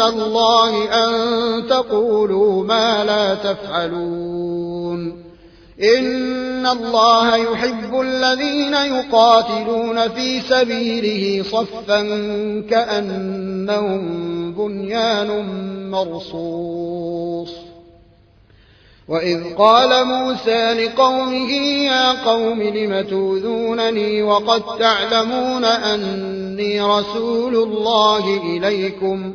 الله أن تقولوا ما لا تفعلون. إن الله يحب الذين يقاتلون في سبيله صفا كأنهم بنيان مرصوص. وإذ قال موسى لقومه يا قوم لم توذونني وقد تعلمون أني رسول الله إليكم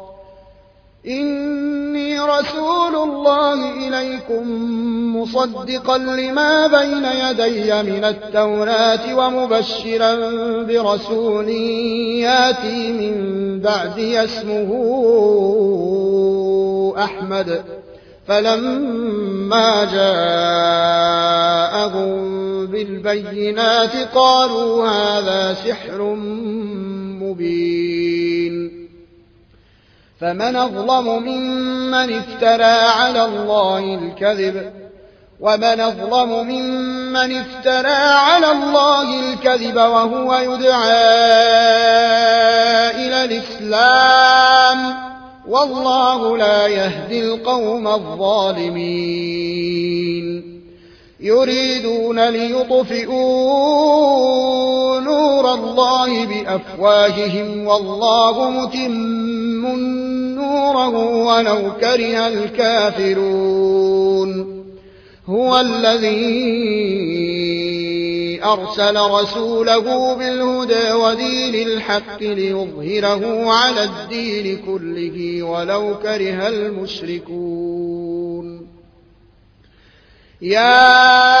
إني رسول الله إليكم مصدقا لما بين يدي من التوراة ومبشرا برسول ياتي من بعدي اسمه أحمد. فلما جاءهم بالبينات قالوا هذا سحر مبين. فمن أظلم ممن افترى على الله الكذب ومن أظلم ممن افترى على الله الكذب وهو يدعى إلى الإسلام والله لا يهدي القوم الظالمين يريدون ليطفئوا نور الله بأفواههم والله متم نوره ولو كره الكافرون. هو الذي أرسل رسوله بالهدى ودين الحق ليظهره على الدين كله ولو كره المشركون. يا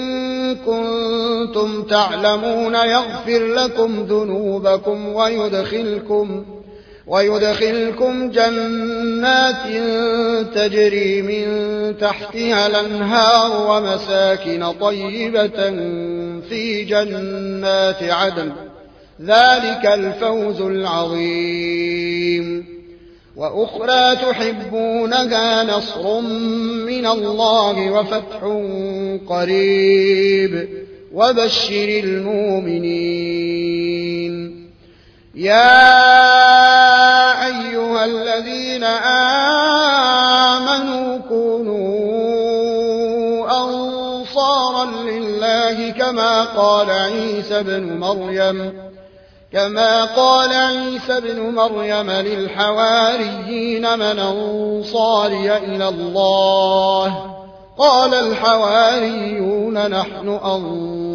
كنتم تعلمون يغفر لكم ذنوبكم ويدخلكم ويدخلكم جنات تجري من تحتها الأنهار ومساكن طيبة في جنات عدن. ذلك الفوز العظيم. وأخرى تحبونها نصر من الله وفتح قريب. وبشر المؤمنين. يا أيها الذين آمنوا كونوا أنصارا لله كما قال عيسى بن مريم كما قال عيسى ابن مريم للحواريين من أنصاري إلى الله. قال الحواريون نحن أنصار.